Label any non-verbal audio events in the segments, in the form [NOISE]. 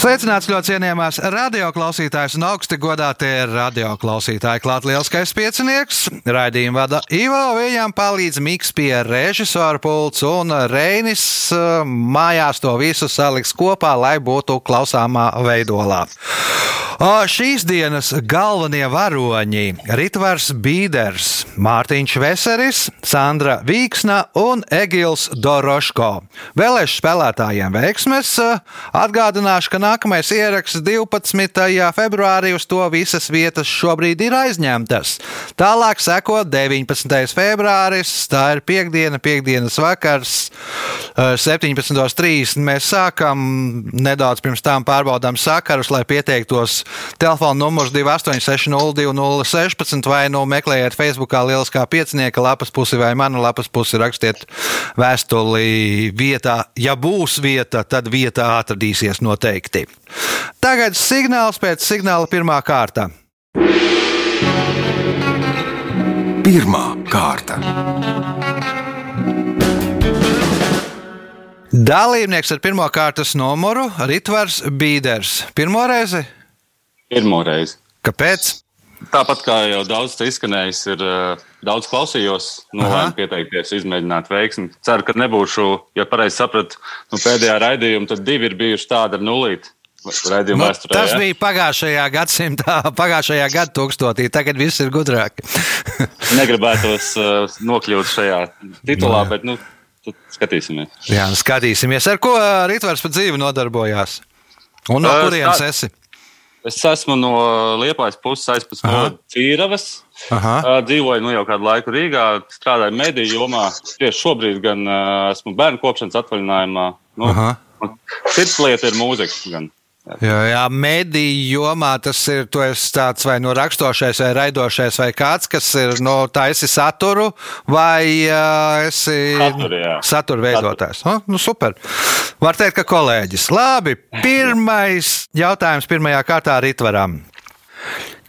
Sveicināts ļoti cienījamās radioklausītājas un augsti godātie radioklausītāji. Klāt lielskais piecinieks, raidījumu vada Ivo, viņam palīdz Miks pie režisora pults un Reinis eh, mājās to visu saliks kopā, lai būtu klausāmā veidolā. Šīs dienas galvenie varoņi - Ritvars Bīders, Mārtiņš Veseris, Sandra Vīksna un Egils Doroško. Vēlēšu spēlētājiem veiksmes atgādināšu, ka nākamais ieraksts 12. februārī uz to visas vietas šobrīd ir aizņemtas. Tālāk seko 19. februāris, tā ir piekdiena, piekdienas vakars, 17.30. Mēs sākam nedaudz pirms tam pārbaudām sakarus, lai pieteiktos Telefona numurs 280216 vai nu meklējiet Facebookā Lieliskā piecinieka lapas pusi vai manu lapas pusi, rakstiet vēstuli vietā. Ja būs vieta, tad vieta atradīsies noteikti. Tagad signāls pēc signāla pirmā kārta. Pirmā kārta. Dalībnieks ar pirmā kārtas numuru - Ritvars Bīders. Pirmo reizi Pirmo reizi. Kāpēc? Tāpat kā jau daudz te izskanējis, ir uh, daudz klausījos, nolēmu pieteikties, izmēģināt veiksmi. Ceru, ka nebūšu, ja pareizi sapratu, nu, pēdējā raidījumā, tad divi ir bijuši tādi ar nulīti. Nu, vēsturē, tas ja? bija pagājušajā gadsimtā, [LAUGHS] pagājušajā tūkstotī. Tagad viss ir gudrāk. [LAUGHS] Negribētos uh, nokļūt šajā titulā, bet nu, skatīsimies. Jā, nu, skatīsimies. Ar ko Rītvars pa dzīvi nodarbojās? Un no kurienes esi? Es esmu no Liepājas puses aizpus no Cīravas. Dzīvoju nu, jau kādu laiku Rīgā, strādāju mediju jomā. Tieši šobrīd gan esmu bērnu kopšanas atvaļinājumā. Nu, Cits lieta ir mūzika. Gan. Jā, jā mediju jomā tas ir tāds vai nu rakstošais, vai raidošais, vai kāds, kas ir no nu, taisi saturu, vai uh, esi satura, satura veidotājs. Oh, nu, super. Var teikt, ka kolēģis. Labi, pirmais jautājums pirmajā kārtā Ritvaram.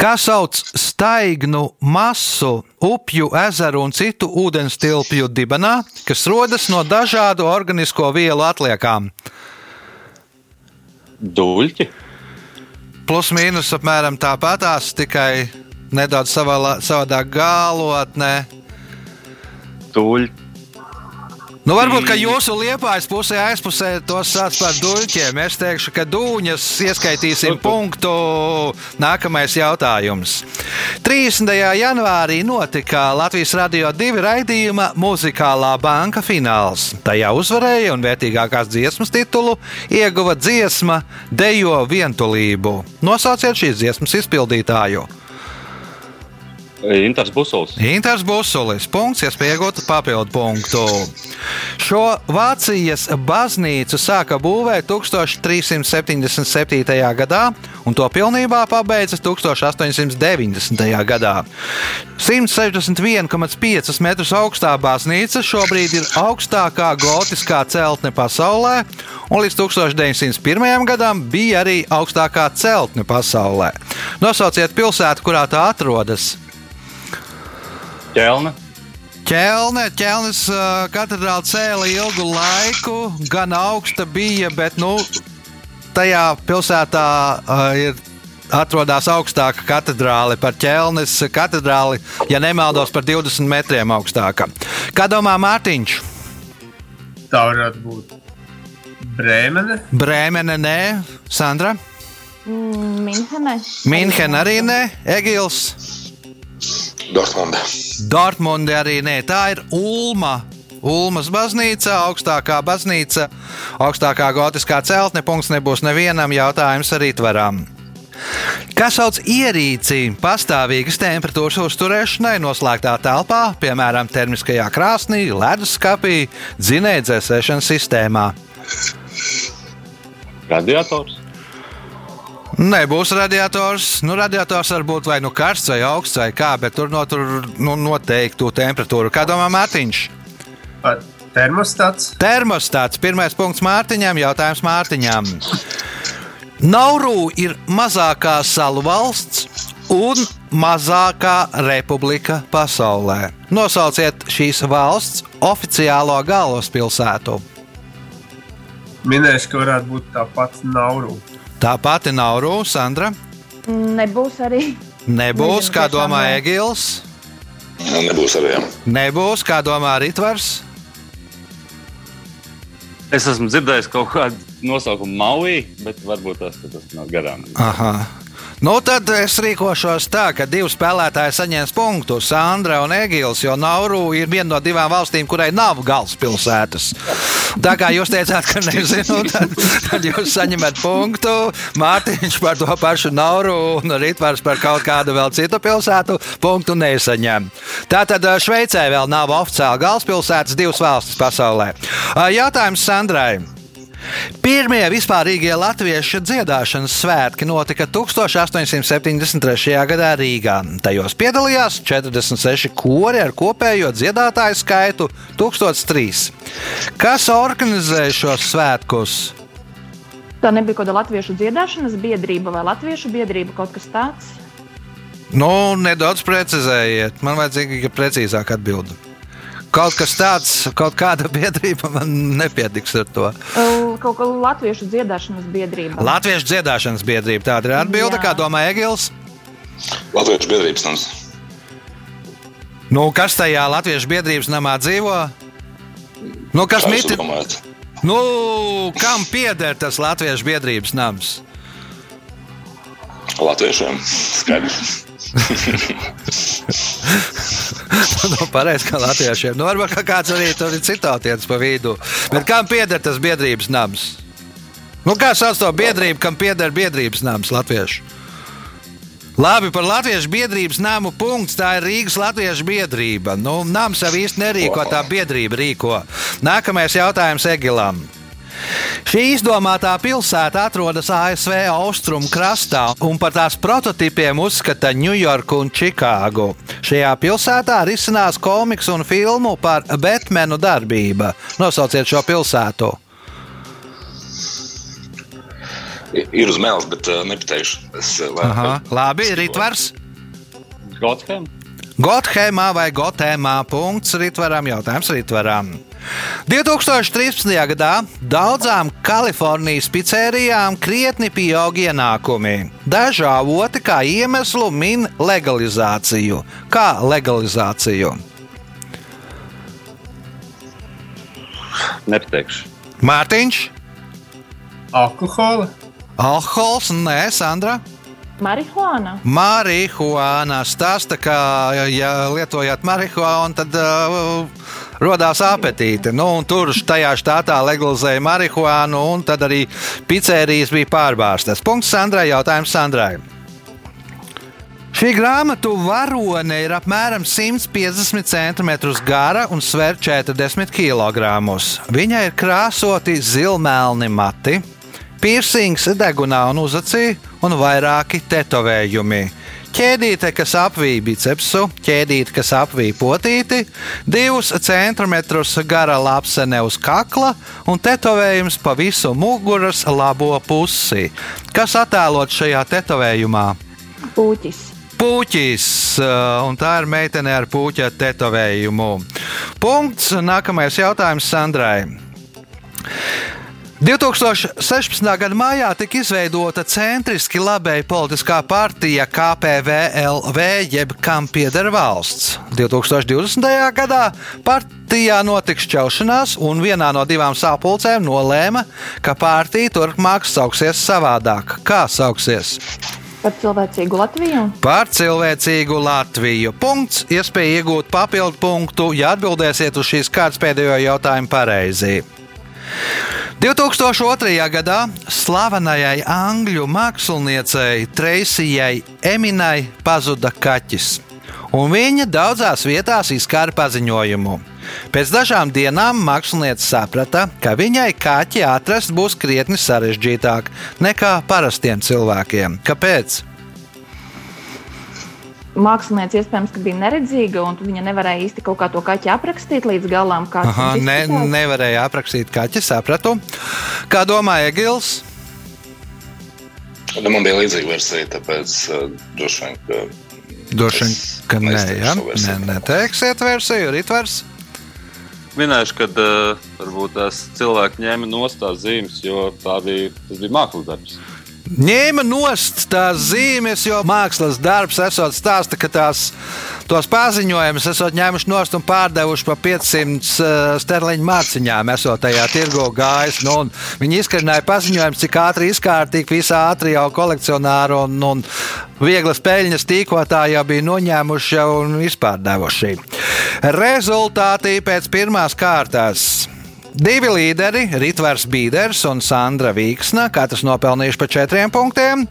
Kā sauc staignu masu, upju, ezeru un citu ūdens tilpju dibenā, kas rodas no dažādu organisko vielu atliekām? Dūļķi. Plus mīnus apmēram tāpatās, tikai nedaudz savādāk galotnē. Dūļķi. Nu, varbūt, ka jūsu liepājas pusē aizpusē tos sauc par duļķiem. Es teikšu, ka dūņas ieskaitīsim punktu. Nākamais jautājums. 30. janvārī notika Latvijas radio divi raidījuma muzikālā banka fināls. Tajā uzvarēja un vērtīgākās dziesmas titulu ieguva dziesma Dejo vientulību. Nosauciet šīs dziesmas izpildītāju! Inters Busulis. Inters Busulis. Punkts, iespēja iegūt papildu punktu. Šo Vācijas baznīcu sāka būvēt 1377. gadā, un to pilnībā pabeidza 1890. gadā. 161,5 metrus augstā baznīca šobrīd ir augstākā gotiskā celtne pasaulē, un līdz 1901. gadam bija arī augstākā celtne pasaulē. Nosauciet pilsētu, kurā tā atrodas. Ķelne. Ķelne, ķelnes uh, katedrāle cēla ilgu laiku, gan augsta bija, bet nu, tajā pilsētā uh, ir atrodas augstāka katedrāle par ķelnes katedrāli, ja nemaldos, par 20 metriem augstāka. Kā domā Mārtiņš? Tā varētu būt Brēmene. Brēmene, nē, Sandra. Mm, Minhene. Minhene arī nē, Egils. Dortmunde. Dortmunde arī nē, tā ir Ulma. Ulmas baznīca, augstākā baznīca, augstākā gotiskā celtne. Punkts nebūs nevienam jautājums arī tveram. Kas sauc ierīci pastāvīgas temperatūras uzturēšanai noslēgtā telpā, piemēram, termiskajā krāsnī, leduskapī, dzinējdzēsēšanas sistēmā? Radiators. Nebūs radiators. Nu, radiators var būt vai nu karsts, vai augsts, vai kā, bet tur notur nu, noteiktu temperatūru. Kā domā Mārtiņš? Termostats. Termostats. Pirmais punkts Mārtiņam, jautājums Mārtiņam. Nauru ir mazākā salu valsts un mazākā republika pasaulē. Nosauciet šīs valsts oficiālo galvaspilsētu. Minēšu, ka varētu būt tā pati Nauru. Tā pati Nauru, Sandra. Nebūs arī. Nebūs, Nezinu, kā domā. Egils. Nebūs arī. jā. Nebūs, kā domā Ritvars. Es esmu dzirdējis kaut kādu nosaukumu Maui, bet varbūt tas, tas nav garām. Aha. Nu, tad es rīkošos tā, ka divi spēlētāji saņems punktu. Sandra un Egils, jo Nauru ir viena no divām valstīm, kurai nav galvaspilsētas. Tā kā jūs teicāt, ka nezinu, [LAUGHS] tad, tad jūs saņemat punktu. Mārtiņš par to pašu Nauru un Ritvars par kaut kādu vēl citu pilsētu punktu nesaņem. Tātad Šveicē vēl nav oficiāli galvaspilsētas, divas valstis pasaulē. Jautājums Sandrai. Pirmie vispārīgie latviešu dziedāšanas svētki notika 1873. gadā Rīgā. Tajos piedalījās 46 kori ar kopējo dziedātāju skaitu 1003. Kas organizēja šos svētkus? Tā nebija kaut kāda latviešu dziedāšanas biedrība vai latviešu biedrība, kaut kas tāds. Nu, nedaudz precizējiet. Man vajadzīga precīzāka atbilde. Kaut kas tāds, kaut kāda biedrība man nepietiks ar to. Kaut kā latviešu dziedāšanas biedrība. Latviešu dziedāšanas biedrība tāda ir atbilde, Jā. kā domā Egils. Latviešu biedrības nams. Nu, kas tajā Latviešu biedrības namā dzīvo? Nu, kas Kā jūs mīt? domājat? Nu, kam pieder tas Latviešu biedrības nams? Latviešiem. Skaidrs. [LAUGHS] nu, pareizi, kā latviešiem. Nu, varbūt ka kāds arī tur ir citāts pa vidu. Bet kam pieder tas biedrības nams? Nu, kā sauc to biedrību, kam pieder biedrības nams latviešu? Labi, par Latviešu biedrības namu punkts. Tā ir Rīgas Latviešu biedrība. Nu, nams jau īsti nerīko, tā biedrība rīko. Nākamais jautājums Egilam. Šī izdomātā pilsēta atrodas ASV austrumu krastā, un par tās prototipiem uzskata Ņujorku un Čikāgu. Šajā pilsētā risinās komiks un filmu par Batmanu darbību. Nosauciet šo pilsētu. Ir uz mēles, bet uh, nepateikšu. Es, uh, lai- Aha, labi, Ritvars. Gottham? Gotthēmā vai Gotēmā punkts Ritvaram jautājums Ritvaram. 2013. gadā daudzām Kalifornijas pizzērijām krietni pieaug ienākumi. Daži avoti kā iemeslu min legalizāciju. Kā legalizāciju? Nepateikšu. Mārtiņš, Alkohola. alkohols, nē, Sandra. Marihuāna. Marihuāna stāsta, ka, ja lietojat marihuānu, tad uh, radās apetīte. Nu, tur tajā štatā legalizēja marihuānu, un tad arī pizzerijas bija pārbāztas. Punkts Sandrai. Jautājums Sandrai. Šī grāmatu varone ir apmēram 150 cm gara un sver 40 kg. Viņai ir krāsoti zilmelni mati, piercings degunā un uzacī un vairāki tetovējumi. Ķēdīte, kas apvīja bicepsu, ķēdīte, kas apvīja potīti, divus centimetrus gara lapsene uz kakla un tetovējums pa visu muguras labo pusi. Kas attēlot šajā tetovējumā? Pūķis. Puķis, uh, un tā ir meitene ar puķa tetovējumu. Punkts. Nākamais jautājums Sandrai. 2016. gada maijā tika izveidota centriski labēja politiskā partija KPVLV, jeb kam pieder valsts. 2020. gadā partijā notiks šķelšanās, un vienā no divām sapulcēm nolēma, ka partija turpmāk sauksies savādāk. Kā sauksies? Par cilvēcīgu Latviju. Par cilvēcīgu Latviju. Punkts. Iespēja iegūt papildu punktu, ja atbildēsiet uz šīs kārtas pēdējo jautājumu pareizi. 2002. gadā slavenajai angļu māksliniecei Treisijai Eminai pazuda kaķis, un viņa daudzās vietās izkāra paziņojumu. Pēc dažām dienām mākslinieca saprata, ka viņai kaķi atrast būs krietni sarežģītāk nekā parastiem cilvēkiem. Kāpēc? Mākslinieci iespējams, ka bija neredzīga, un viņa nevarēja īsti kaut kā to kaķi aprakstīt līdz galam. Aha, ne, nevarēja aprakstīt kaķi, sapratu. Kā domāja Gils? Nu, man bija līdzīga versija, tāpēc uh, droši vien, ka. Droši vien, ka nē, versiju. Nē, neteiksiet versiju, Ritvers. Minēšu, ka uh, varbūt tās cilvēki ņēma nost tās zīmes, jo tā bija, tas bija mākslas darbs. Ņēma nost tās zīmes, jo mākslas darbs esot stāsta, ka tās tos paziņojumus esot ņēmuši nost un pārdevuši par 500 uh, sterliņu mārciņām, esot tajā tirgo gājis. Nu, viņi izkarināja paziņojumus, cik ātri izkārtīgi visā ātri jau kolekcionāri un, un vieglas peļņas tīkotāji jau bija noņēmuši un izpārdevuši. Rezultāti pēc pirmās kārtas. Divi līderi, Ritvers Bīders un Sandra Vīksna, katrs nopelnījuši pa četriem punktiem.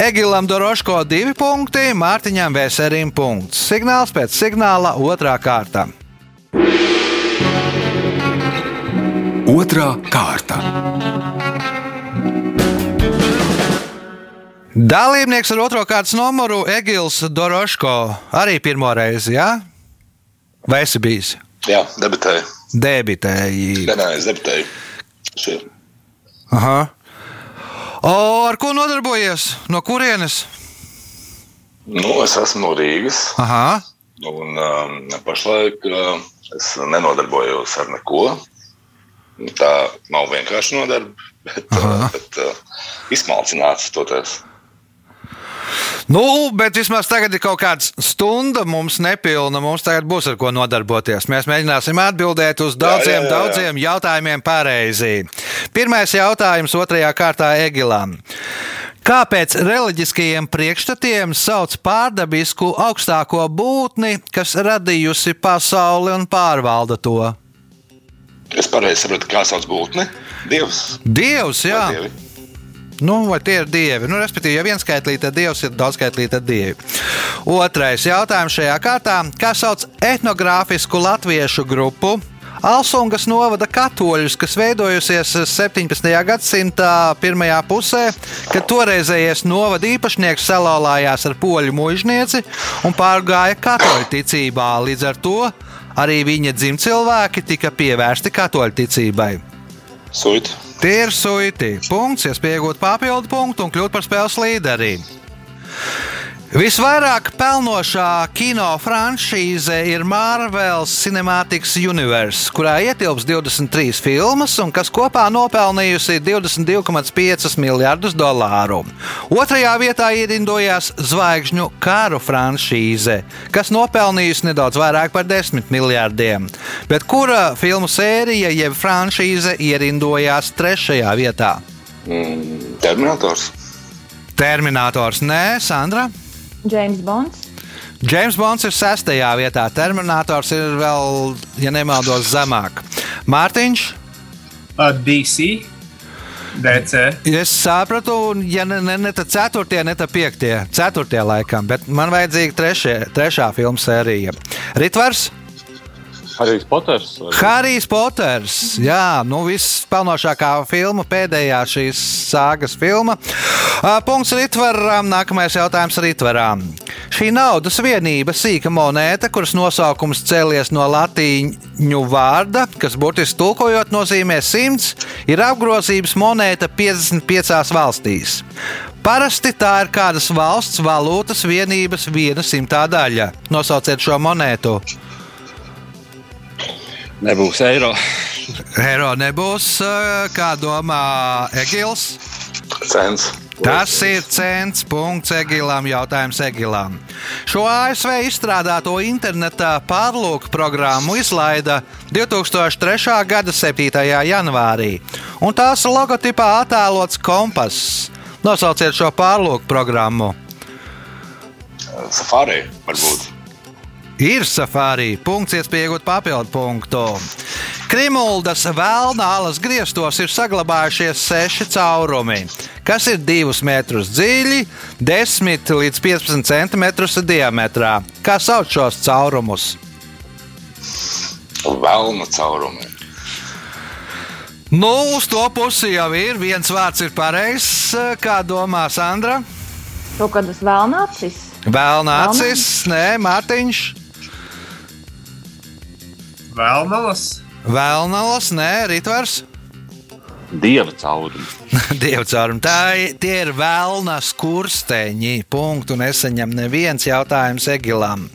Egilam Doroško divi punkti, Mārtiņam Vēserim punkts. Signāls pēc signāla otrā kārta. Otra kārta. Dalībnieks ar otro kārtas numuru Egils Doroško arī pirmo reizi, jā? Vai esi bijis? Jā, debitēju. Debitēji. Nē, nē, es debitēju. Šie. Aha. O, ar ko nodarbojies? No kurienes? Nu, es esmu no Rīgas. Aha. Un um, pašlaik uh, es nenodarbojos ar neko. Tā nav vienkārši nodarbe, bet, uh, bet uh, izsmalcināts toties. Nu, bet vismaz tagad ir kaut kāda stunda mums nepilna. Mums tagad būs ar ko nodarboties. Mēs mēģināsim atbildēt uz daudziem, jā, jā, jā. daudziem jautājumiem pareizi. Pirmais jautājums otrajā kārtā Egilam. Kāpēc reliģiskajiem priekšstatiem sauc pārdabisku augstāko būtni, kas radījusi pasauli un pārvalda to? Es pareizi saprotu, kā sauc būtni. Dievs. Dievs, jā. Vai dievi? Nu, vai tie ir dievi? Nu, respektīvi, ja viens skaitlī, tad dievs ir daudzskaitlī, tad dievi. Otrais jautājums šajā kārtā. Kā sauc etnogrāfisku latviešu grupu? Alsungas novada katoļus, kas veidojusies 17. gadsimta pirmajā pusē, kad toreizējais novada īpašnieks salauzās ar poļu mužnieci un pārgāja katoļu ticībā. Līdz ar to arī viņa dzimcilvēki tika pievērsti katoļu ticībai. Suit. Ir suiti. Punkts, iespēja iegūt papildu punktu un kļūt par spēles līderi. Visvairāk pelnošā kino franšīze ir Marvel's Cinematics Universe, kurā ietilps 23 filmas un kas kopā nopelnījusi 22,5 miljardus dolāru. Otrajā vietā ierindojās Zvaigžņu karu franšīze, kas nopelnījusi nedaudz vairāk par 10 miljardiem. Bet kura filmu sērija jeb franšīze ierindojās trešajā vietā? Mm, Terminators. Terminators, nē, Sandra. James Bonds. James Bonds ir sestajā vietā, Terminators ir vēl, ja nemaldos, zemāk. Mārtiņš, Uh, DC, DC. es sapratu, un ja ne, ne, ne tā ceturtie, ne tā piektie, ceturtie laikam, bet man vajadzīga trešie, trešā filmu sērija. Ritvars, Harijs Poters. vai- Harijs Poters. Jā, nu viss pelnošākā filma, pēdējā šīs sāgas filma. Ā, Punkts Ritvaram, nākamais jautājums Ritvaram. Šī naudas vienība, sīka monēta, kuras nosaukums cēlies no latīņu vārda, kas burtiski tulkojot nozīmē 100, ir apgrozības monēta 55 valstīs. Parasti tā ir kādas valsts valūtas vienības viena simtā daļa. Nosauciet šo monētu. Nebūs eiro. Eiro nebūs, ā, kā domā Egils. Cents. Tas ir cents, punkts Egilam, jautājums Egilam. Šo ASV izstrādāto interneta pārlūku programmu izlaida 2003. gada 7. janvārī, un tās logotipā attēlots kompass. Nosauciet šo pārlūku programmu. Safari varbūt. Ir safārī, punkts, iespējot papildu punktu. Krimuldas vēlna alas griestos ir saglabājušies seši caurumi, kas ir 2 metrus dziļi, 10 līdz 15 centimetrus diametrā. Kā sauc šos caurumus? Vēlna caurumi. Nu, uz to pusi jau ir. Viens vārds ir pareizs, kā domā Sandra. Kaut kādas vēlnācis. Vēlnācis, nē, Mārtiņš. Vēlnalas, Vēlnālas, nē, Ritvars. Dieva caurumi. [LAUGHS] Dieva caurumi. Tā tie ir vēlna skursteņi. Punktu nesaņem neviens jautājums Egilam.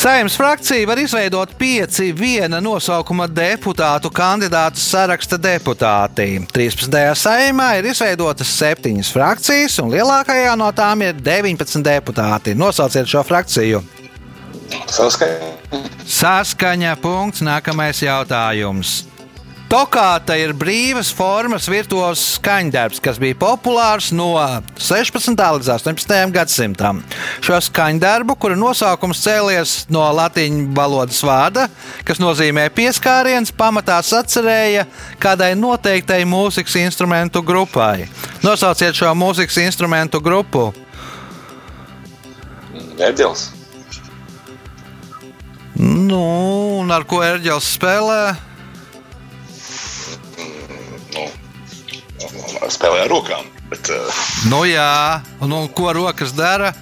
Saimnes frakcija var izveidot pieci viena nosaukuma deputātu kandidātu saraksta deputāti. 13. saimā ir izveidotas septiņas frakcijas, un lielākajā no tām ir 19 deputāti. Nosauciet šo frakciju. Saskaņa. Saskaņa. Punkts. Nākamais jautājums. Tokāta ir brīvas formas virtuozs skaņdarbs, kas bija populārs no 16. līdz 18. gadsimtam. Šo skaņdarbu, kura nosaukums cēlies no latīņu valodas vārda, kas nozīmē pieskāriens, pamatā atcerēja kādai noteiktai mūzikas instrumentu grupai. Nosauciet šo mūzikas instrumentu grupu. Ērģelis. Nu, un ar ko ērģelis spēlē? Nu, spēlē ar rokām. Bet, uh, Nu, jā, un, un ko rokas dara?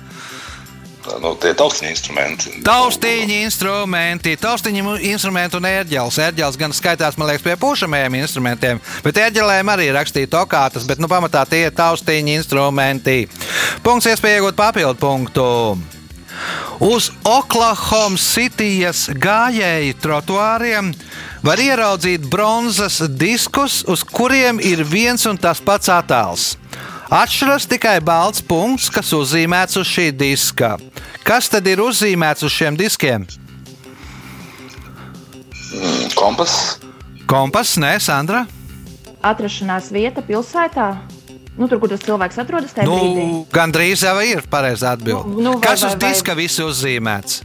nu, tie taustiņa instrumenti. Taustiņa instrumenti, taustiņa instrumenti un ērģeles. Ērģeles gan skaitās, man liekas, pie pušamajiem instrumentiem, bet ērģelēm arī rakstīja tokātas, bet nu, pamatā tie ir taustiņa instrumenti. Punkts iespēja iegūt papildu punktu. Uz Oklahoma Cityjas gājēju trotuāriem var ieraudzīt bronzas diskus, uz kuriem ir viens un tas pats attēls. Atšķiras tikai balts punkts, kas uzzīmēts uz šī diska. Kas tad ir uzzīmēts uz šiem diskiem? Kompass. Kompass, nē, Sandra. Atrašanās vieta pilsētā. Nu, tur, kur tas cilvēks atrodas, tajā brīdī. Nu, Gan drīz jau ir pareizā atbilde. Nu, nu, vai- Kas vai- uz vai- diska viss uzzīmēts?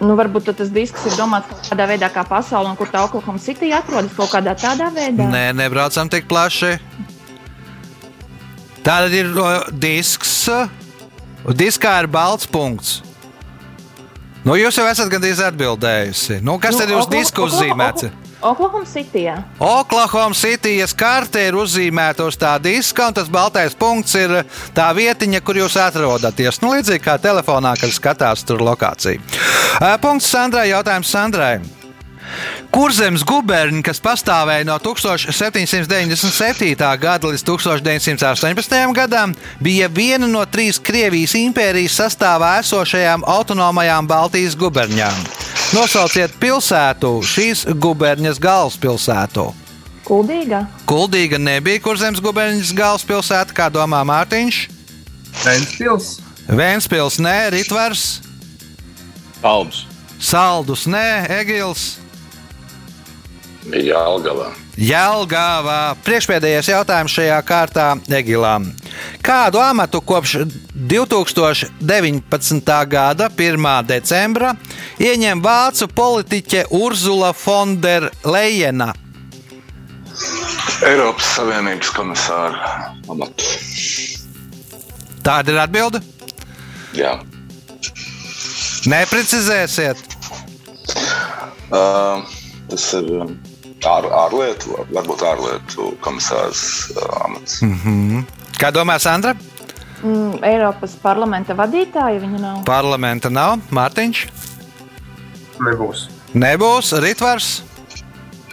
Nu, varbūt tad tas disks ir domāts kaut kādā veidā, kā pasaule, un kur tā Oklahoma City atrodas kaut kādā tādā veidā. Nē, nebraucam tik plaši. Tātad ir o, disks. Diskā ir balts punkts. Nu, jūs jau esat gandrīz atbildējusi. Nu, kas Nu, tad ir uz Okla- uzzīmēts? Okla- Oklahoma City. jā. Oklahoma Cityjas kartē ir uzzīmēta uz tā diska, un tas baltais punkts ir tā vietiņa, kur jūs atrodaties. Nu, līdzīgi kā telefonā, kad skatās tur lokāciju. Ā, Punkts Sandrai, jautājums Sandrai. Kurzems guberņi, kas pastāvēja no 1797. gada līdz 1918. gadam, bija viena no trīs Krievijas impērijas sastāvā esošajām autonomajām Baltijas guberņām. Nosauciet pilsētu, šīs guberņas galvaspilsētu. Kuldīga. Kuldīga nebija Kurzems guberņas galvaspilsēta, kā domā Mārtiņš. Ventspils. Vēnspils, nē, Ritvars, Kalbs. Saldus, nē, Egils. Bija Jālgavā. Jelgāvā priekšpēdējais jautājums šajā kārtā Egilam. Kādu amatu kopš 2019. gada 1. decembra ieņem vācu politiķe Urzula Fonderleina? Eiropas Savienības komisāra amatu. Tāda ir atbilde. Jā. Neprecizēsiet. Uh, tas ir um, ār, ārlietu, varbūt ārlietu komisārs uh, amats. Mm. Kā domā Sandra? Mm, Eiropas parlamenta vadītāja viņa nav. Parlamenta nav. Mārtiņš. Nebūs. Nebūs. Ritvars.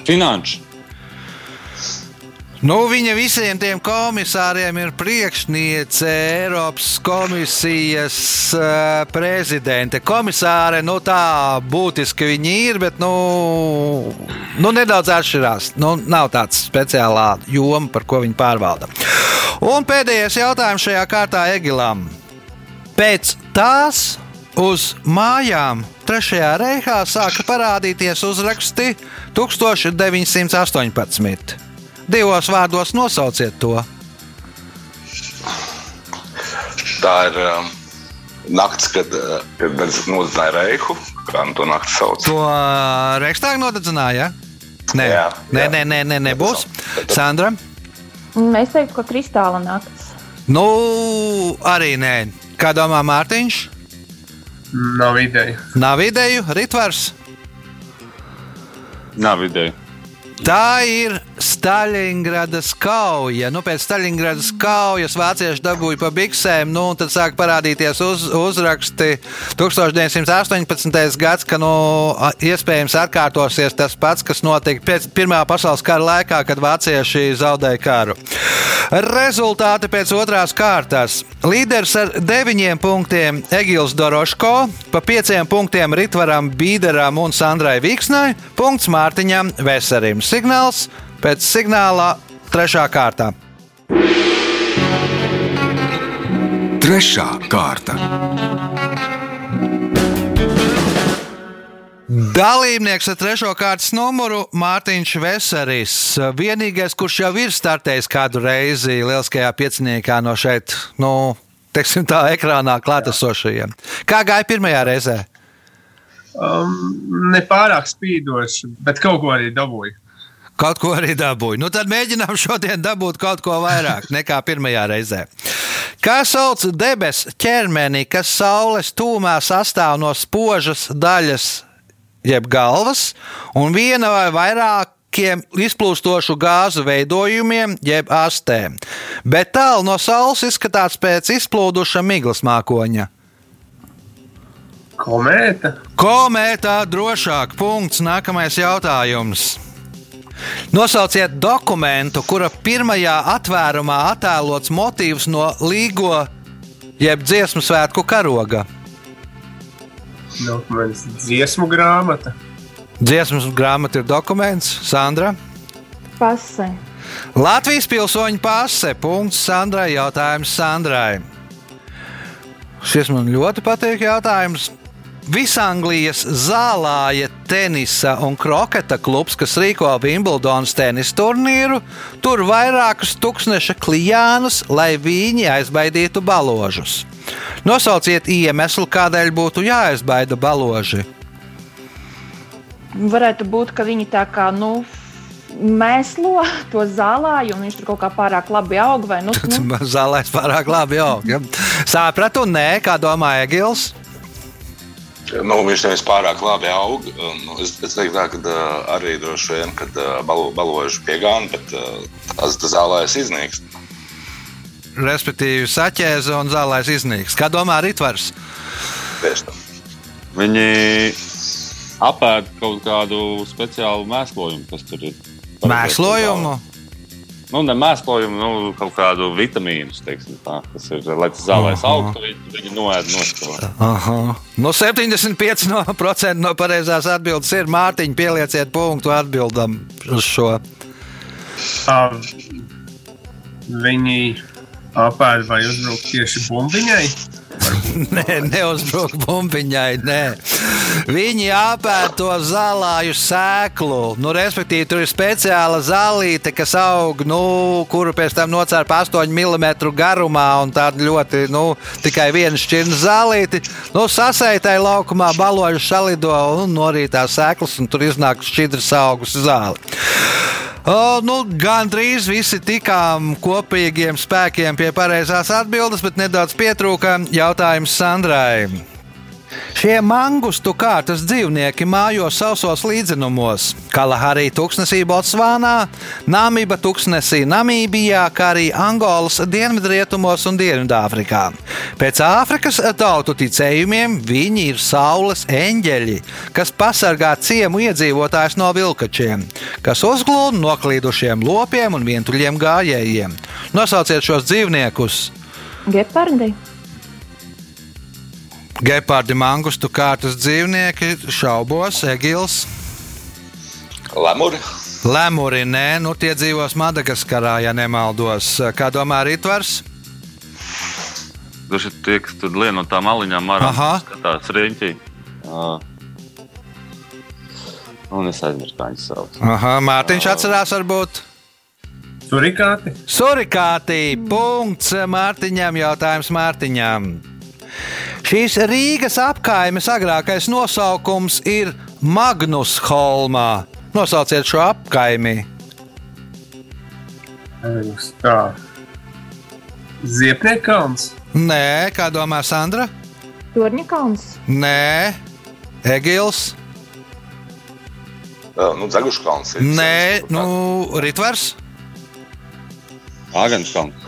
Finanšu. Nu, viņa visiem tiem komisāriem ir priekšniece Eiropas komisijas uh, prezidente. Komisāre, nu tā būtiski viņi ir, bet nu, nu nedaudz atšķirās. Nu, nav tāds speciālā joma, par ko viņi pārvalda. Un pēdējais jautājums šajā kārtā Egilam. Pēc tās uz mājām Trešajā reihā sāka parādīties uzraksti 1918. Divos vārdos nosauciet to. Tā ir um, naktis, kad, uh, kad nodedzināja Reihu. Kā nu to nakti sauc? To Reichstāga nodedzināja? Nē, Jā, nē, jā. nē, nē, nē, nebūs. Sandra? Mēs teiktu, ka kristāla nakts. Nu, arī nē. Kā domā Mārtiņš? Nav ideja. Nav ideju, Ritvars. Nav ideja. Tā ir Staļingradas kauja. Nu, pēc Staļingradas kaujas vācieši dabūja pa biksēm, nu, un tad sāk parādīties uz, uzraksti 1918. gads, ka nu, iespējams atkārtosies tas pats, kas notika pēc Pirmā pasaules kara laikā, kad vācieši zaudēja karu. Rezultāti pēc otrās kārtas. Līderis ar deviņiem punktiem Egils Doroško, pa pieciem punktiem Ritvaram Bīderam un Sandrai Vīksnai, punkts Mārtiņam Veserim. Signāls pēc signāla trešā kārtā. Trešā kārta. Dalībnieks ar trešo kārtas numuru Mārtiņš Veseris. Vienīgais, kurš jau ir startējis kādu reizi lieliskajā pieciniekā no šeit, nu, teiksim tā, ekrānā klātesošajiem. Kā gāja pirmajā reizē? Um, ne pārāk spīdoši, bet kaut ko arī dabūju. Kaut ko arī dabūju. Nu, tad mēģinām [LAUGHS] šodien dabūt kaut ko vairāk nekā pirmajā reizē. Kā sauc debesu ķermeni, kas saules tūmā sastāv no spožas daļas, jeb galvas, un viena vai vairākiem izplūstošu gāzu veidojumiem, jeb astēm, bet tālu no saules izskatās pēc izplūduša miglas mākoņa? Komēta. Komētā drošāk. Punkts. Nākamais jautājums. Nosauciet dokumentu, kura pirmajā atvērumā attēlots motīvs no līgo jeb dziesmu svētku karoga. Dokuments, dziesmu grāmata. Dziesmu grāmata ir dokuments, Sandra. Pase. Latvijas pilsoņu pase. Punkts Sandrai. Jautājums Sandrai. Šis man ļoti patīk jautājums. Visanglijas zālāja tenisa un kroketa klubs, kas rīko Wimbledonas tenisa turnīru, tur vairākus tūkstoša klijānus, lai viņi aizbaidītu baložus. Nosauciet iemeslu, kādēļ būtu jāaizbaida baloži. Varētu būt, ka viņi tā kā nu, mēslo to zālāju, un viņš tur kaut kā pārāk labi aug. Vai, nu, [LAUGHS] nu, Zālēs pārāk labi jau. Ja? Sapratu, nē, kā domāja Gils. Nu, viņš nevis pārāk labi aug. Nu, es, es teiktu, tā, ka arī droši vien, kad balo, baložu piegāna, bet uh, tas zālēs iznīkst. Respektīvi, saķēza un zālēs iznīks. Kā domā Ritvars? Tieši tā. Viņi apēd kaut kādu speciālu mēslojumu, kas tur ir. Mēslojumu? Nu, ne mēslojumu, nu, kaut kādu vitamīnu, teiksim, tā, kas ir, lai tas zālēs Aha. augtu, viņi, viņi noēd no. Aha. No 75% no, no pareizās atbildes ir Mārtiņa. Pielieciet punktu atbildam uz šo. Um, viņi apēd vai uzbruk tieši bumbiņai. [LAUGHS] Nē, neuzbruk bumbiņai. Nē. Viņi apēd to zālāju sēklu. Nu, respektīvi, tur ir speciāla zālīte, kas aug, nu, kuru pēc tam nocērpa 8 mm garumā. un Tāda ļoti, nu, tikai viena šķirnes zālīte. Nu, sasaitai laukumā baloži salido un norītā sēklas, un tur iznāk šķidrs augus zāli. O, nu, Gan drīz visi tikām kopīgiem spēkiem pie pareizās atbildes, bet nedaudz pietrūka jautājums Sandrai. Šie mangustu kārtas dzīvnieki mājo sausos līdzenumos - Kalahārī tūkstnesī Botsvānā, Namiba tūkstnesī Namībijā, kā arī Angolas dienvidrietumos un Dienvidāfrikā. Pēc Āfrikas tautu ticējumiem viņi ir saules eņģeļi, kas pasargā ciemu iedzīvotājus no vilkačiem, kas uzglūda noklīdušiem lopiem un vientuļiem gājējiem. Nosauciet šos dzīvniekus! Gepardi. Gepardi, mangustu kārtas dzīvnieki, šaubos, egils. Lemuri. Lemuri, nē, nu tie dzīvos Madagaskarā, ja nemaldos. Kā domā Rītvars? Daži tie, kas tur lien no tām aliņām, marām, Aha. skatās riņķī. Uh, un es aizmirsu, kā viņas sauc. Aha, Mārtiņš atcerās, varbūt. Surikāti. Surikātī, punkts Mārtiņam, jautājums Mārtiņam. Šīs Rīgas apkaimes agrākais nosaukums ir Magnus Holmā. Nosauciet šo apkaimi. Tā. Ziepniekāns. Nē, kā domā Sandra? Torņakalns. Nē, Egils. Nu, Zaguškalns. Nē, nu, Ritvers. Āgenskalns.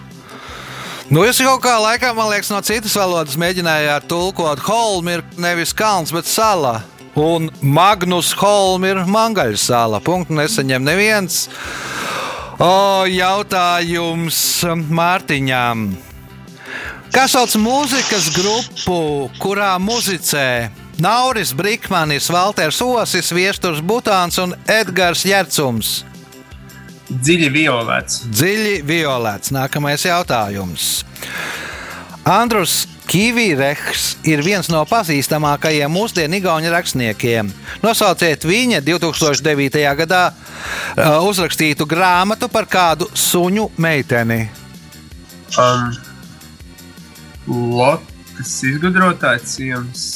Nu, jūs kaut kā laikā, man liekas, no citas valodas mēģinājāt tulkot. Holm ir nevis kalns, bet sala. Un Magnus Holm ir mangaļu sala. Punktu nesaņem neviens. O, jautājums Mārtiņām. Kā sauc mūzikas grupu, kurā muzicē Nauris Brīsmanis, Valters Osis, Viesturs Butāns un Edgars Jercums? Dziļi violēts. Dziļi violēts. Nākamais jautājums. Andrus Kīvīrehs ir viens no pazīstamākajiem mūsdienu igauņu rakstniekiem. Nosauciet viņa 2009. gadā uh, uzrakstītu grāmatu par kādu suņu meiteni. Um, Lokas izgudrotāja ciems.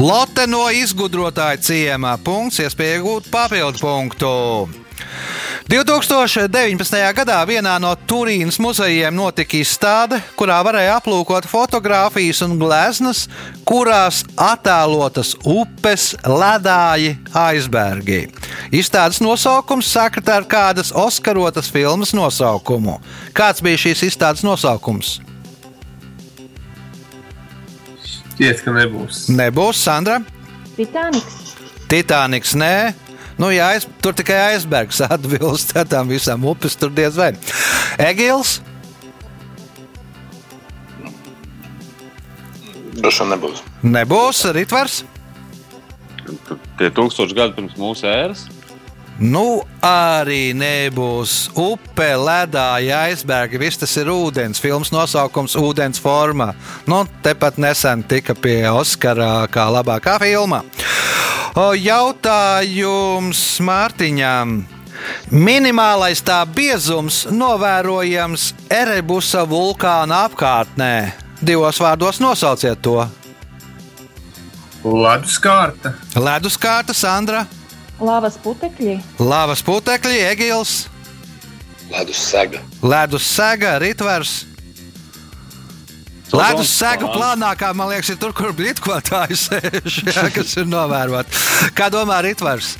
Lotte no izgudrotāja ciemā. Punkts, iespēja iegūt papildu punktu. 2019. gadā vienā no Turīnas muzejiem notika izstāde, kurā varēja aplūkot fotogrāfijas un gleznas, kurās attēlotas upes, ledāji, aizbergi. Izstādes nosaukums sakritē ar kādas Oskarotas filmas nosaukumu. Kāds bija šīs izstādes nosaukums? Šķiet, ka nebūs. Nebūs Sandra. Titaniks. Titaniks, nē. Nu, jā, aiz, tur tikai aizbergs [LAUGHS] atbilst tam visam upes, tur diez vai. Egils. Droši vien nebūs. Nebūs Ritvars. Tie tūkstoši gadi pirms mūsu ēras. Nu, arī nebūs upe, ledāja, aizbergi. Viss tas ir ūdens. Filmas nosaukums - ūdens formā. Nu, tepat nesen tika pie Oskara kā labākā filma. O, jautājums Mārtiņam. Minimālais tā biezums novērojams Erebusa vulkāna apkārtnē. Divos vārdos nosauciet to. Ledus kārta. Ledus kārta, Sandra, Lavas putekļi. Lāvas putekļi, Egils, Ledus sega. Ledus sega, Ritvers. Ledus sēga plānākā, man liekas, ir tur, kur blīdkotāji sēž, [LAUGHS] jā, kas ir novērot. Kā domā Ritvars?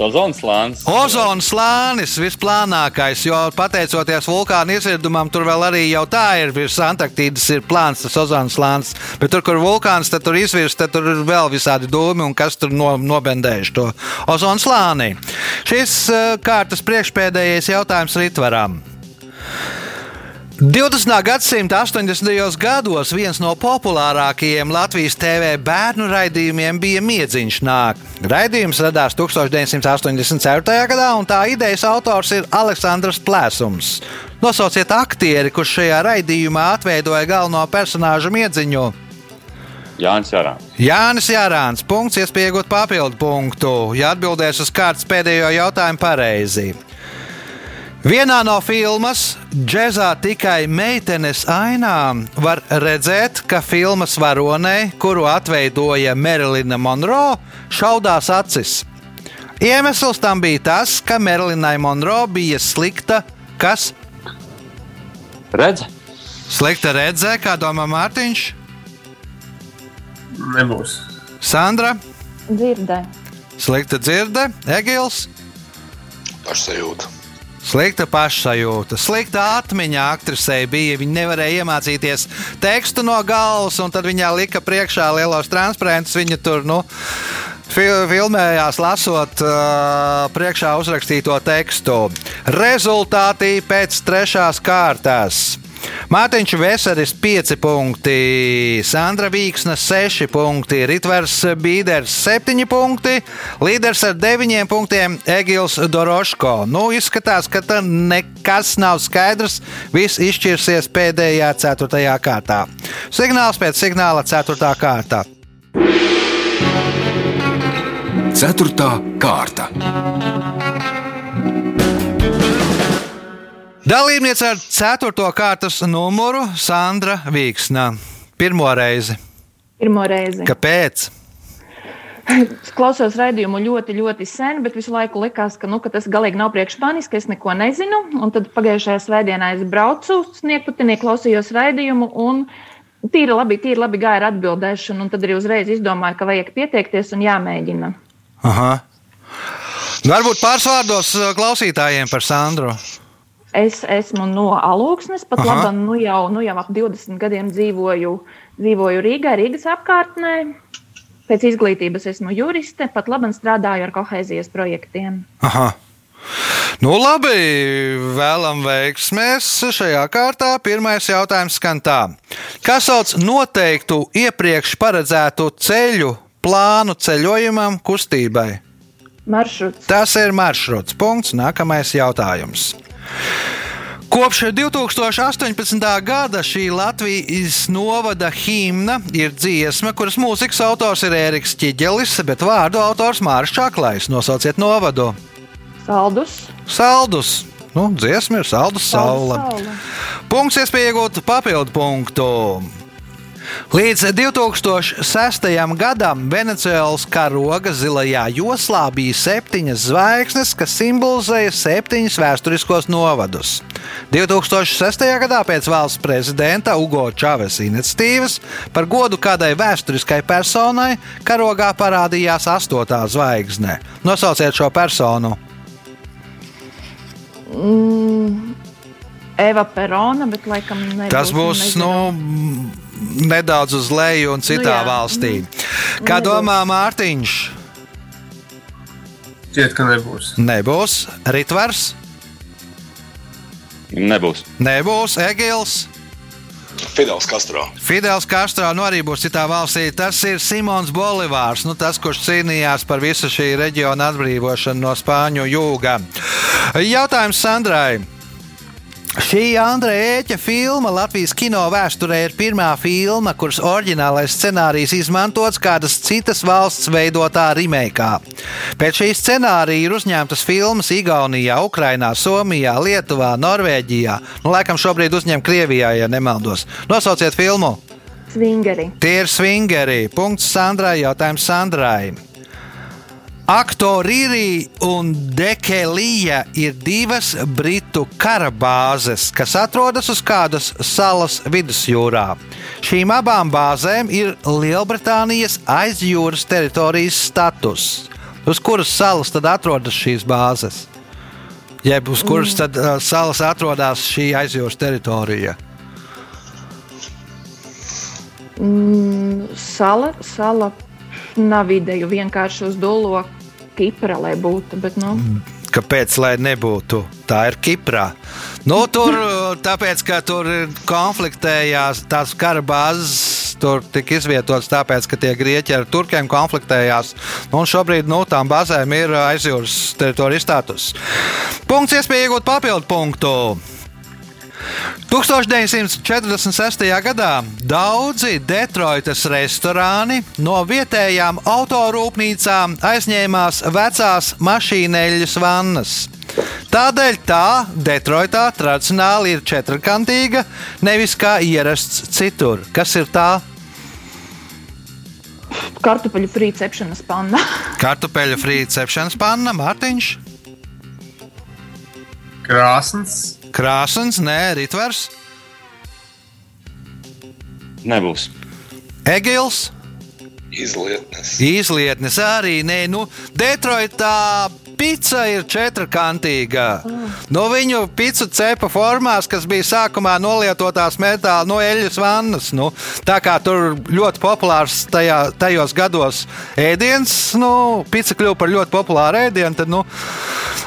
Ozonas slānis. Ozona slānis visplānākais, jo pateicoties vulkāna izvirdumam, tur vēl arī jau tā ir virs Antarktīdas ir plāns, tas ozona slānis. Bet tur, kur vulkāns, tad tur izvirs, tad tur ir vēl visādi dūmi un kas tur no, nobendējuši to ozona slānī. Šis eh, kārtas priekšpēdējais jautājums Ritvaram. 20. gadsimta 80. gados viens no populārākajiem Latvijas TV bērnu raidījumiem bija Miedziņš nāk. Raidījums radās 1984. gadā, un tā idejas autors ir Aleksandrs Plēsums. Nosauciet aktieri, kurš šajā raidījumā atveidoja galveno personāžu miedziņu. Jānis Jārāns. Jānis Jārāns. Punkts, iespējot papildu punktu, ja atbildēs uz kārtas pēdējo jautājumu pareizi. Vienā no filmas Džezā tikai meitenes ainām var redzēt, ka filmas varonei, kuru atveidoja Merilina Monroe, šaudās acis. Iemesls tam bija tas, ka Merilinai Monroe bija slikta, kas Redz, slikta redzē, kā domā Mārtiņš, Nebūs. Sandra, Dzirdē. slikta dzirde, Egils. Pašsajūta. Slikta pašsajūta, slikta atmiņa aktrisei bija. Viņa nevarēja iemācīties tekstu no galvas, un tad viņai lika priekšā lielos transparentus. Viņa tur nu, fil filmējās, lasot uh, priekšā uzrakstīto tekstu. Rezultāti pēc trešās kārtas. Mārtiņš Veseris 5 punkti, Sandra Vīksna 6 punkti, Ritvers Bīders 7 punkti, līderis ar 9 punktiem Egils Doroško. Nu, izskatās, ka tā nekas nav skaidrs. Viss izšķirsies pēdējā 4. kārtā. Signāls pēc signāla 4. kārtā. Ceturtā kārta. Dalībniece ar 4. kārtas numuru Sandra Vīksna. Pirmo reizi. Pirmo reizi. Kāpēc? Es klausos raidījumu ļoti, ļoti sen, bet visu laiku likās, ka, nu, ka tas galīgi nav priekš manis, ka es neko nezinu. Un tad pagājušajā svētdienā es braucu uz Sniegputenī, klausījos raidījumu un tīri labi, tīri labi gāja ar atbildēšanu. Un tad arī uzreiz izdomāju, ka vajag pieteikties un jāmēģina. Aha. Varbūt pāris vārdos uh, klausītājiem par Sandru. Es esmu no Alūksnes, pat labi, nu jau, nu jau ap 20 gadiem dzīvoju, dzīvoju Rīgā, Rīgas apkārtnē. Pēc izglītības esmu juriste, pat labi strādāju ar kohēzijas projektiem. Aha. Nu, labi, vēlam veiksmēs šajā kārtā. Pirmais jautājums skan tā. Kas sauc noteiktu iepriekš paredzētu ceļu plānu ceļojumam, kustībai? Maršruts. Tas ir maršruts. Punkts. Nākamais jautājums. Kopš 2018. gada šī Latvijas novada himna ir dziesma, kuras mūzikas autors ir Ēriks Čiģelis, bet vārdu autors Mārcis Čaklais. Nosauciet novadu. Saldus. Saldus. Nu, dziesma ir saldus saula. Saula. Punkts, iespēja iegūt papildu punktu. Līdz 2006. gadam Venecijas karoga zilajā joslā bija septiņas zvaigznes, kas simbolizēja septiņus vēsturiskos novadus. 2006. gadā pēc valsts prezidenta Ugo Čavesa iniciatīvas par godu kādai vēsturiskai personai karogā parādījās astotā zvaigzne. Nosauciet šo personu! Mm, Eva Perona, bet laikam nebūs. Tas būs nezinu. nu, nedaudz uz leju un citā Nu jā. valstī. Kā Nebūs. domā Mārtiņš? Šķiet, ka nebūs. Nebūs Ritvars, Nebūs. nebūs Egils. Fidels Castro. Fidels Castro nu arī būs citā valstī. Tas ir Simons Bolivārs, nu, tas, kurš cīnījās par visu šī reģiona atbrīvošanu no Spāņu jūga. Jautājums Sandrai. Šī Andreja Ēķa filma Latvijas kino vēsturē ir pirmā filma, kuras oriģinālais scenārijs izmantots kādas citas valsts veidotā remake. Pēc šī scenārija ir uzņemtas filmas Igaunijā, Ukrainā, Somijā, Lietuvā, Norvēģijā. Nu, laikam šobrīd uzņem Krievijā, ja nemaldos. Nosauciet filmu! Svingeri. Tie ir swingeri. Punkts Sandrai. Jautājums Sandrai. Aktorīri un Dekelija ir divas britu kara bāzes, kas atrodas uz kādas salas vidusjūrā. Šīm abām bāzēm ir Lielbritānijas aizjūras teritorijas status. Uz kuras salas tad atrodas šīs bāzes? Jeb uz kuras tad uh, salas atrodas šī aizjūras teritorija? Mm, sala, sala nav ideju vienkārši uz dolo Kipra, lai būtu. Bet, nu, Kāpēc lai nebūtu? Tā ir Kiprā. Nu, tur, [LAUGHS] tāpēc, ka tur konfliktējās tās kara bāzes, tur tika izvietotas tāpēc, ka tie grieķi ar turkiem konfliktējās. Nu, un šobrīd nu, tām bāzēm ir aizjūras teritorijas status. Punkts, iespēja iegūt papildu punktu. 1946. gadā daudzi Detroitas restorāni no vietējām autorūpnīcām aizņēmās vecās mašīneļas vannas. Tādēļ tā Detroitā tradicionāli ir četrkantīga, nevis kā ierasts citur. Kas ir tā? kartupeļu frī cepšanas panna. [LAUGHS] Kartupeļu frīķa cepšanas panna, Mārtiņš, Krāsns. Krāsns, nē, Ritvers, Nebūs. Egils. Izlietnes. Izlietnes arī nē, nu, Detroitā pizza ir četrkantīga. No viņu pizza cepa formās, kas bija sākumā nolietotās metāla no eļļas vannas. Nu, tā kā tur ļoti populārs tajā, tajos gados ēdiens, nu, pizza kļuva par ļoti populāru ēdienu. Tad, nu,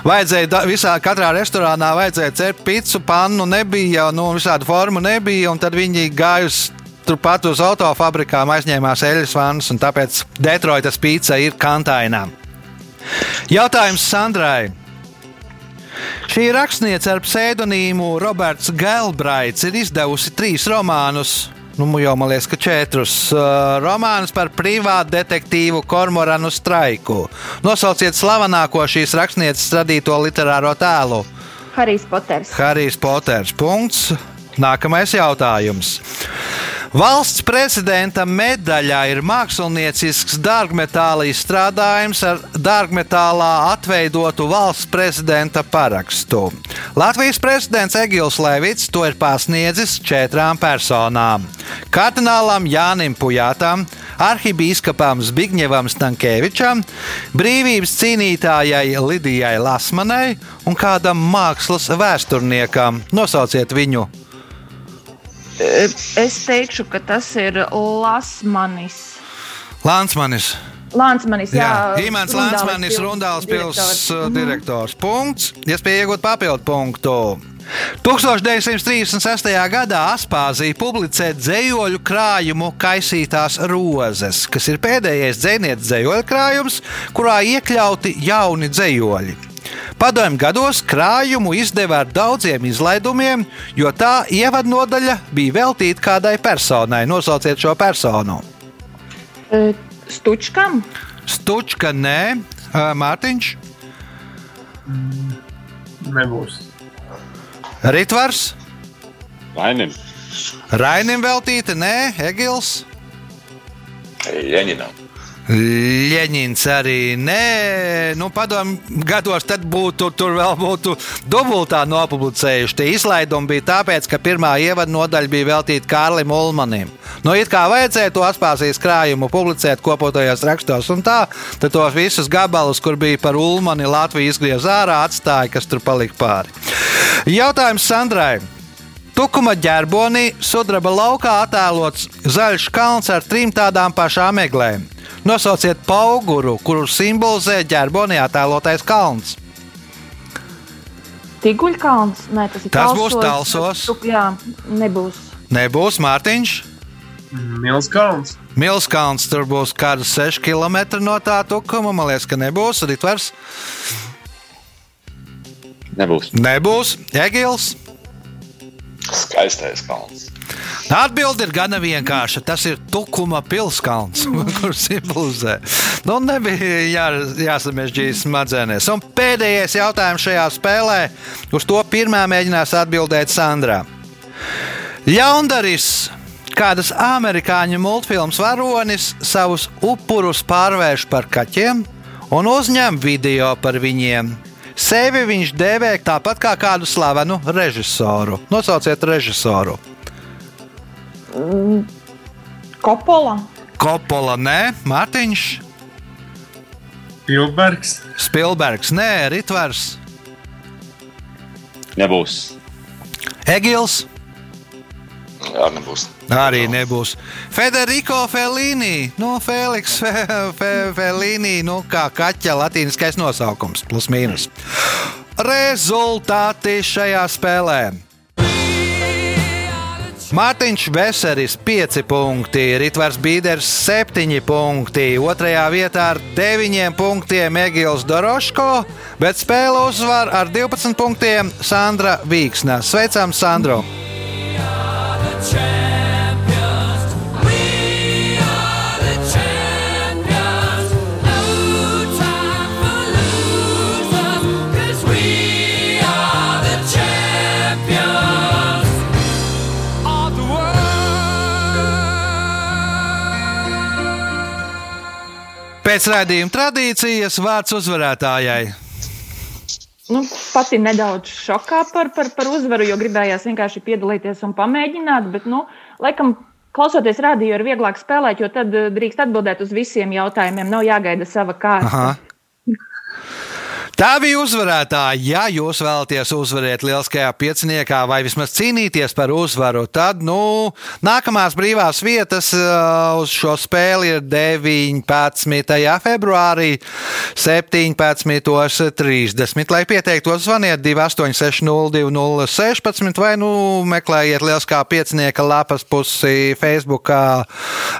vajadzēja da- visā katrā restorānā vajadzēja cept pizzu, pannu nebija, nu, visādu formu nebija, un tad viņi gāja uz turpat uz autofabrikām aizņēmās eļļas vannas, un tāpēc Detroitas pīca ir kantainā. Jautājums Sandrai. Šī rakstniece ar pseidonīmu Roberts Gelbraits ir izdevusi trīs romānus. Nu, jau man liekas, ka četrus uh, romānus par privātu detektīvu Kormoranu straiku. Nosauciet slavenāko šīs rakstnieces radīto literāro tēlu. Harijs Poters. Harijs Poters. Punkts. Nākamais jautājums. Valsts prezidenta medaļā ir māksliniecisks dārgmetāla izstrādājums ar dārgmetālā atveidotu valsts prezidenta parakstu. Latvijas prezidents Egils Levits to ir pasniedzis četrām personām - kardinālam Jānim Pujātam, arhibīskapam Zbigņevam Stankēvičam, brīvības cīnītājai Lidijai Lasmanai un kādam mākslas vēsturniekam. Nosauciet viņu! Es teikšu, ka tas ir Lasmanis. Lansmanis. Lansmanis, jā, jā. Imants Lansmanis, Rundāls pilsētas direktors. direktors. Punkts. Iespēja iegūt papildu punktu. 1936. gadā Aspāzija publicēja dzējoļu krājumu Kaisītās rozes, kas ir pēdējais dzēnietes dzējoļu krājums, kurā iekļauti jauni dzējoļi. Padomju gados krājumu izdeva ar daudziem izlaidumiem, jo tā ievadnodaļa bija veltīta kādai personai. Nosauciet šo personu. Stučkam? Stučka, nē, Mārtiņš. Nebūs. Ritvars. Rainim. Rainim veltīta, nē, Egils. Jeņinam. Ļeņins arī nē, nu, padomju gados tad būtu, tur vēl būtu dubultā nopublicējuši. Tie izlaidumi bija tāpēc, ka pirmā ievada nodaļa bija veltīta Kārlim Ulmanim. Nu, it kā vajadzēja to atspāzīs krājumu publicēt kopotajos rakstos un tā, tad tos visus gabalus, kur bija par Ulmani, Latviju izgriez ārā, atstāja, kas tur palika pāri. Jautājums Sandrai. Tukuma ģerbonī sudraba laukā attēlots zaļš kalns ar trim tādām pašām eglēm. Nosauciet pauguru, kuru simbolizē ģerbonī attēlotais kalns. Tiguļkalns? Nē, tas ir Tas talsos. būs Talsos. Tu- Jā, nebūs. Nebūs Mārtiņš. Mils kalns. Milskalns tur būs kāds 6 km no tā tukuma. Man liekas, ka nebūs. Ritvers Nebūs. nebūs. Egils. Skaistais kalns. Atbilde ir gana vienkārša. Tas ir Tukuma pilskalns, [LAUGHS] kurš simbolizē. Nu, nebija jā, jāsamežģīs smadzenes. Un pēdējais jautājums šajā spēlē. Uz to pirmā mēģinās atbildēt Sandra. Ļaundaris, kādas amerikāņu multfilmas varonis, savus upurus pārvērš par kaķiem un uzņem video par viņiem. Sevi viņš dēvē tāpat kā kādu slavenu režisoru. Nosauciet režisoru. Kopola. Kopola, nē, Mārtiņš, Pilbergs. Spilbergs, nē, Ritvars, Nebūs. Egils. Jā, nebūs. Arī nebūs. Federico Felīni, nu, Feliks Fe, Fe, Felīni, nu, kā kaķa latīniskais nosaukums, plus mīnus. Rezultāti šajā spēlē. Mārtiņš Veseris 5 punkti, Ritvars Bīders 7 punkti, 2. vietā ar 9 punktiem Egils Doroško, bet spēle uzvar ar 12 punktiem Sandra Vīksna. Sveicam, Sandro! Pēc raidījuma tradīcijas vārds uzvarētājai. Nu, pati nedaudz šokā par, par, par uzvaru, jo gribējās vienkārši piedalīties un pamēģināt. Bet, nu, laikam, klausoties radio, ir vieglāk spēlēt, jo tad eh, drīkst atbildēt uz visiem jautājumiem. Nav jāgaida sava kārta. Aha. [LAUGHS] Tā bija uzvarētāja. Ja jūs vēlaties uzvarēt lieliskajā pieciniekā vai vismaz cīnīties par uzvaru, tad nu, nākamās brīvās vietas uh, uz šo spēli ir 19. februārī, 17.30. Lai pieteiktos, zvaniet 286-0216 vai nu meklējiet lieliskā piecinieka lapas pusi Facebook,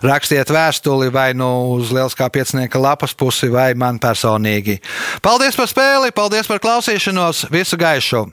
rakstiet vēstuli vai nu uz lieliskā piecinieka lapas pusi vai man personīgi. Paldies par spēli. Paldies par klausīšanos. Visu gaišu!